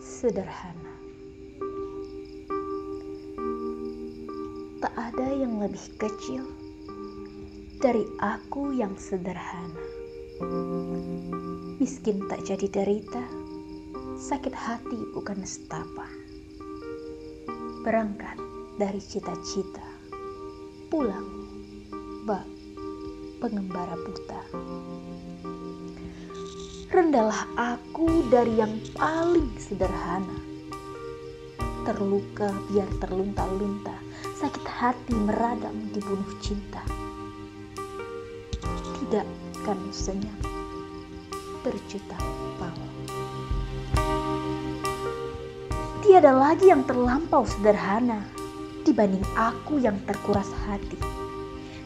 sederhana. Tak ada yang lebih kecil dari aku yang sederhana. Miskin tak jadi derita, sakit hati bukan nestapa. Berangkat dari cita-cita, pulang bak pengembara buta. Rendahlah aku dari yang paling sederhana. Terluka biar terlunta-lunta, sakit hati meradang dibunuh cinta. Tidak kan senyap berjuta pawang. Tiada lagi yang terlampau sederhana dibanding aku yang terkuras hati.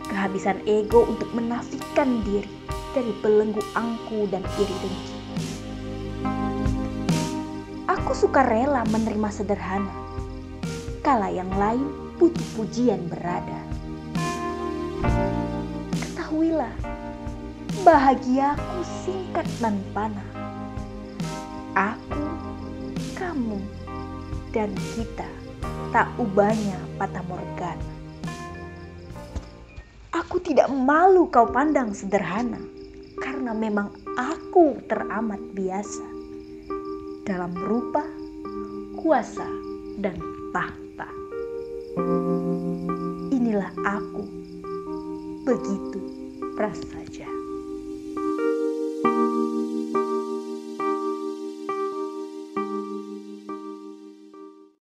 Kehabisan ego untuk menafikan diri dari belenggu angku dan iri dengki. Aku suka rela menerima sederhana, kala yang lain butuh pujian berada. Ketahuilah, bahagiaku singkat dan panah. Aku, kamu, dan kita tak ubahnya patah morgana. Aku tidak malu kau pandang sederhana karena memang aku teramat biasa dalam rupa, kuasa, dan tahta. Inilah aku, begitu prasaja.